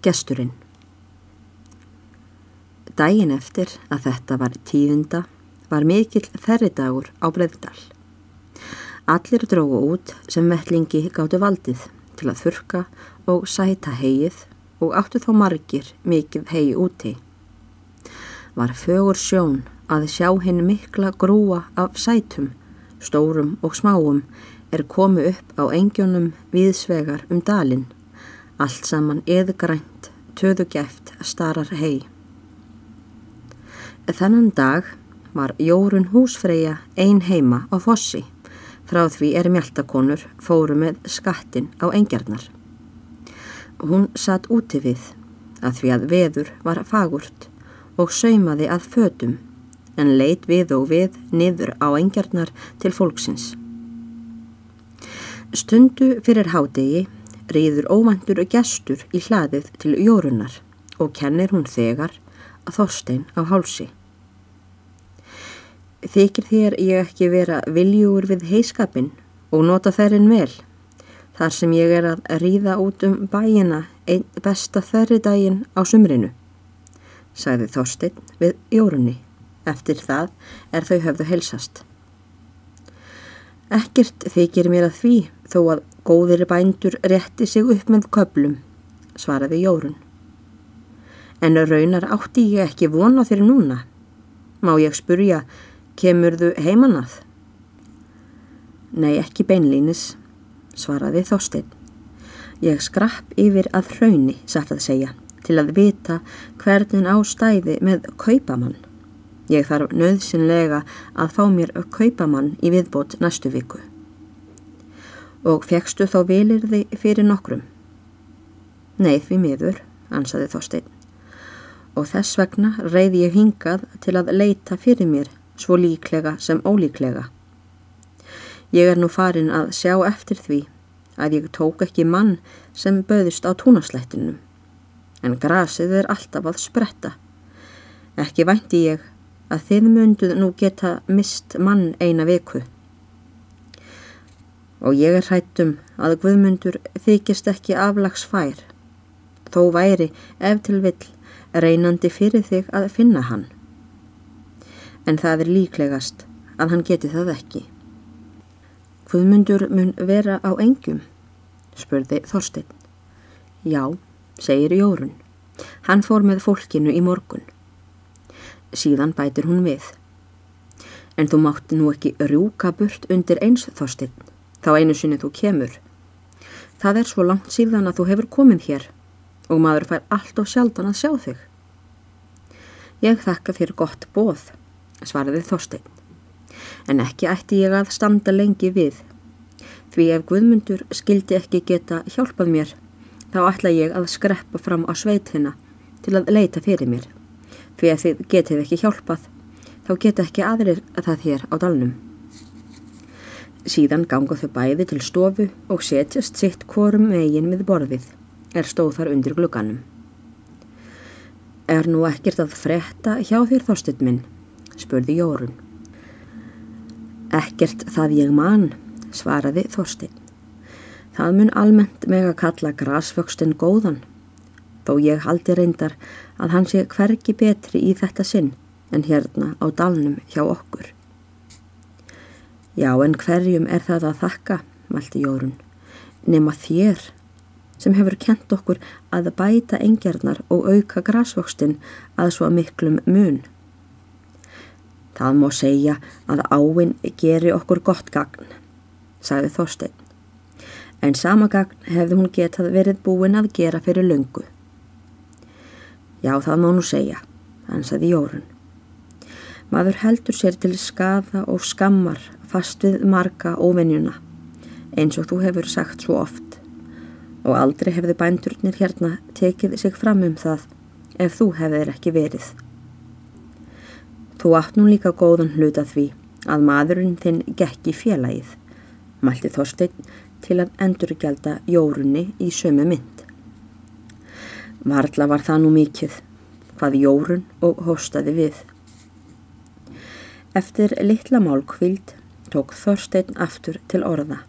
Gesturinn Dægin eftir að þetta var tíðunda var mikill þerridagur á Breðdal. Allir drógu út sem vellingi gáttu valdið til að þurka og sæta heið og áttu þó margir mikið hegi úti. Var fögur sjón að sjá hinn mikla grúa af sætum, stórum og smáum er komu upp á engjónum viðsvegar um dalinn, allt saman eðgrænt, töðugæft starar hei. Þennan dag var Jórun húsfreyja ein heima á fossi, frá því er mjöldakonur fóru með skattin á engjarnar. Hún satt úti við, að því að veður var fagurt og saumaði að fötum, en leit við og við niður á engjarnar til fólksins. Stundu fyrir hádegi rýður óvandur gestur í hlaðið til Jórunar og kennir hún þegar að þorstein á hálsi. Þykir þér ég ekki vera viljúur við heiskapin og nota þærrin vel, þar sem ég er að ríða út um bæina einn besta þerridaginn á sumrinu, sagði Þorstein við Jórunni. Eftir það er þau höfðu helsast. Ekkert þykir mér að því þó að góðir bændur rétti sig upp með köplum, svaraði Jórun. En raunar átti ég ekki vona þér núna. Má ég spurja Kemurðu heimanað? Nei, ekki beinlínis, svaraði Þorstein. Ég skrapp yfir að hrauni, satt að segja, til að vita hvernig á stæði með kaupamann. Ég þarf nöðsynlega að fá mér kaupamann í viðbót næstu viku. Og fegstu þá vilir þið fyrir nokkrum? Nei, því miður, ansaði Þorstein. Og þess vegna reyði ég hingað til að leita fyrir mér svo líklega sem ólíklega. Ég er nú farin að sjá eftir því að ég tók ekki mann sem böðist á túnaslættinum, en grasið er alltaf að spretta. Ekki vænti ég að þið munduð nú geta mist mann eina veku. Og ég er hrættum að Guðmundur þykist ekki aflags fær, þó væri ef til vill reynandi fyrir þig að finna hann en það er líklegast að hann geti það ekki. Hvaðmundur mun vera á engjum? spurði Þorstein. Já, segir Jórun. Hann fór með fólkinu í morgun. Síðan bætir hún við. En þú mátti nú ekki rjúka burt undir eins Þorstein, þá einu sinni þú kemur. Það er svo langt síðan að þú hefur komið hér og maður fær allt og sjaldan að sjá þig. Ég þakka þér gott bóð svaraði Þorstein. En ekki ætti ég að standa lengi við. Því ef Guðmundur skildi ekki geta hjálpað mér, þá ætla ég að skreppa fram á sveitina til að leita fyrir mér. Því ef þið getið ekki hjálpað, þá geta ekki aðrir það hér á dalnum. Síðan ganga þau bæði til stofu og setjast sitt korum megin við borðið, er stóð þar undir glugganum. Er nú ekkert að fretta hjá þér þorstinn minn? spurði Jórun. Ekkert það ég man, svaraði Þorstein. Það mun almennt meg að kalla grasvöxtin góðan, þó ég haldi reyndar að hann sé hverki betri í þetta sinn en hérna á dalnum hjá okkur. Já, en hverjum er það að þakka, valdi Jórun, nema þér sem hefur kent okkur að bæta engjarnar og auka grasvöxtin að svo miklum mun. Það má segja að áinn geri okkur gott gagn, sagði Þorstein. En sama gagn hefði hún getað verið búin að gera fyrir löngu. Já, það má nú segja, ansaði Jórun. Maður heldur sér til skaða og skammar fast við marga óvinnjuna, eins og þú hefur sagt svo oft. Og aldrei hefði bændurnir hérna tekið sig fram um það ef þú hefðir ekki verið. Þú átt nú líka góðan hluta því að maðurinn þinn gekk í félagið, mælti Þorstein til að endurgelda jórunni í sömu mynd. Varðla var það nú mikið, hvað jórun og hóstaði við. Eftir litla málkvild tók Þorstein aftur til orða.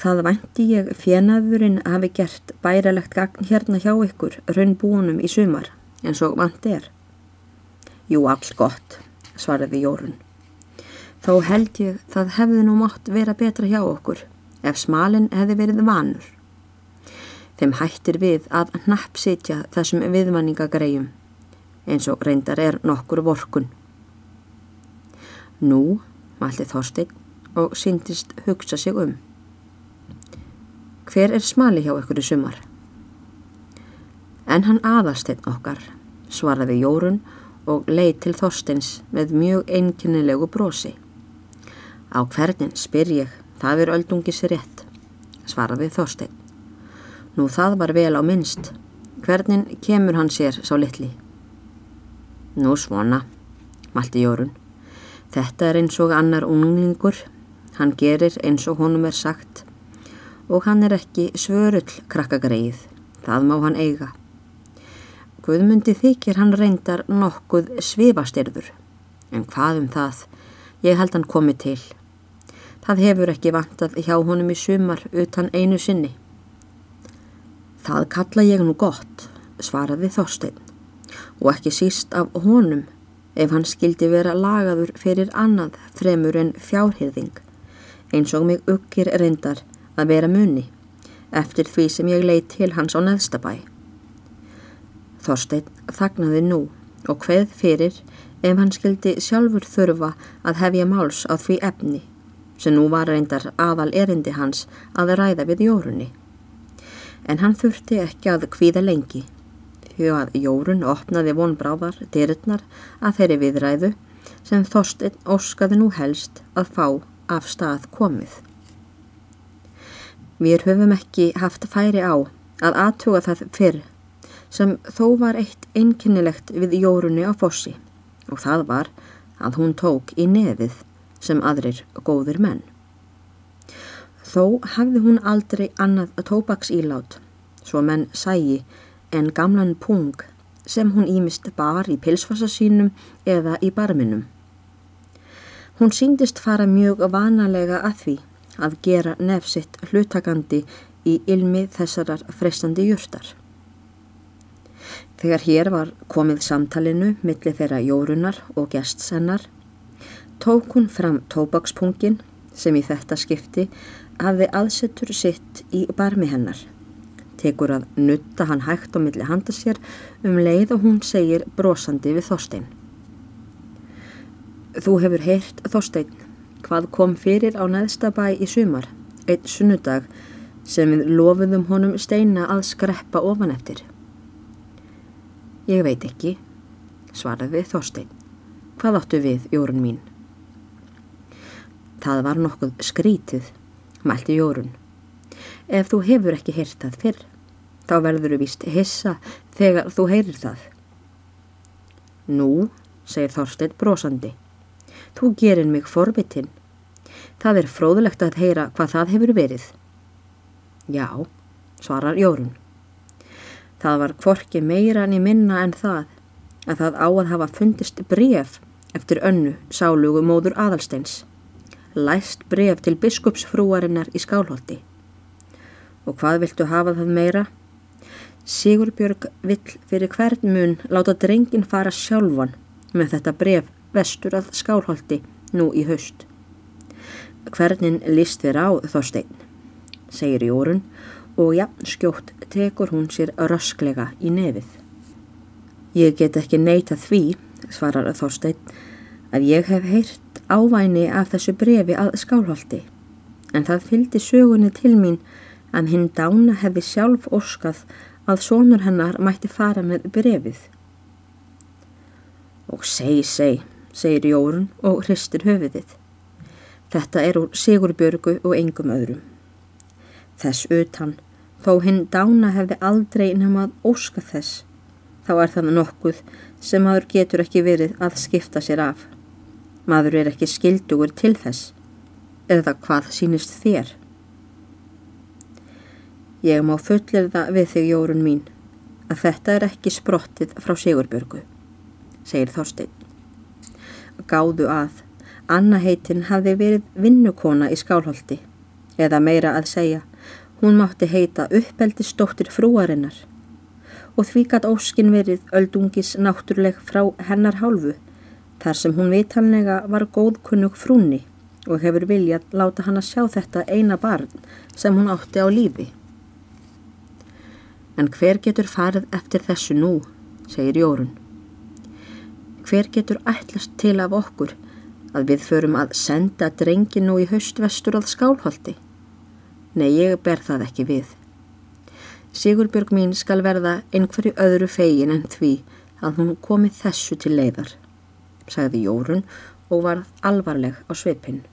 Það vænti ég fjenaðurinn hafi gert bæralegt gagn hérna hjá ykkur raunbúnum í sumar eins og vant er. Jú, alls gott, svaraði Jórun. Þó held ég það hefði nú mátt vera betra hjá okkur ef smalin hefði verið vanur. Þeim hættir við að hnappsitja þessum viðmanningagregjum eins og reyndar er nokkur vorkun. Nú, mælti Þorstein og syndist hugsa sig um. Hver er smali hjá ykkur í sumar? En hann aðalsteinn okkar, svaraði Jórun og leið til Þorsteins með mjög einkennilegu brosi. Á hvernin spyr ég, það er öldungis rétt, svaraði Þorstein. Nú það var vel á minnst, hvernin kemur hann sér sá litli? Nú svona, malti Jórun. Þetta er eins og annar unglingur, hann gerir eins og honum er sagt og hann er ekki svörull krakkagreið, það má hann eiga. Guðmundi þykir hann reyndar nokkuð svifastyrður, en hvað um það, ég held hann komið til. Það hefur ekki vantað hjá honum í sumar utan einu sinni. Það kalla ég nú gott, svaraði Þorstein, og ekki síst af honum ef hann skildi vera lagaður fyrir annað fremur en fjárhyrðing, eins og mig ukkir reyndar að vera muni eftir því sem ég leið til hans á neðstabæ. Þorstein þagnaði nú og hveð fyrir ef hann skildi sjálfur þurfa að hefja máls á því efni sem nú var reyndar aðal erindi hans að ræða við jórunni. En hann þurfti ekki að kvíða lengi því að jórun opnaði vonbráðar dyrirnar að þeirri viðræðu sem Þorstein óskaði nú helst að fá af stað komið. Við höfum ekki haft færi á að aðtuga það fyrr sem þó var eitt einkennilegt við jórunni á fossi og það var að hún tók í nefið sem aðrir góðir menn. Þó hafði hún aldrei annað tópaksílát svo menn sægi en gamlan pung sem hún ímist bar í pilsfassa sínum eða í barminum. Hún síndist fara mjög vanalega að því að gera nefsitt hlutakandi í ilmi þessarar freistandi júrtar. Þegar hér var komið samtalinu millir þeirra jórunar og gestsennar, tók hún fram tóbakspungin sem í þetta skipti hafði aðsettur sitt í barmi hennar. Tekur að nutta hann hægt á milli handa sér um leið og hún segir brosandi við Þorstein. Þú hefur heyrt Þorstein hvað kom fyrir á neðstabæ í sumar, einn sunnudag sem við lofuðum honum steina að skreppa ofan eftir. Ég veit ekki, svaraði Þorstein. Hvað áttu við, Jórun mín? Það var nokkuð skrítið, mælti Jórun. Ef þú hefur ekki heyrt það fyrr, þá verður þú vist hissa þegar þú heyrir það. Nú, segir Þorstein brosandi. Þú gerir mig forbitinn. Það er fróðulegt að heyra hvað það hefur verið. Já, svarar Jórun. Það var kvorki meira en í minna en það að það á að hafa fundist bref eftir önnu sálugu móður aðalsteins. Læst bref til biskupsfrúarinnar í skálholti. Og hvað viltu hafa það meira? Sigurbjörg vill fyrir hvern mun láta drengin fara sjálfan með þetta bref vestur að skálholti nú í haust. Hvernin líst þér á Þorstein, segir Jórun og jafn skjótt tekur hún sér rösklega í nefið. Ég get ekki neyta því, svarar Þorstein, að ég hef heyrt ávæni af þessu brefi að skálholti, en það fylgdi sögunni til mín að hinn dána hefði sjálf óskað að sónur hennar mætti fara með brefið. Og segi, segi, segir Jórun og hristir höfuðið. Þetta er úr Sigurbjörgu og engum öðrum. Þess utan, þó hinn dána hefði aldrei nefnað óska þess, þá er það nokkuð sem maður getur ekki verið að skipta sér af. Maður er ekki skildugur til þess, eða hvað sínist þér. Ég má fullir það við þig, Jórun mín, að þetta er ekki sprottið frá Sigurbjörgu, segir Þorstein gáðu að. Anna heitin hafði verið vinnukona í skálholti Eða meira að segja, hún mátti heita uppeldistóttir frúarinnar og því gatt óskin verið öldungis náttúrleg frá hennar hálfu þar sem hún vitanlega var góðkunnug frúni og hefur viljað láta hann að sjá þetta eina barn sem hún átti á lífi. En hver getur farið eftir þessu nú, segir Jórun. Hver getur ætlast til af okkur að við förum að senda drengin nú í haustvestur að skálholti? Nei, ég ber það ekki við. Sigurbjörg mín skal verða einhverju öðru fegin en því að hún komi þessu til leiðar, sagði Jórun og var alvarleg á svipinn.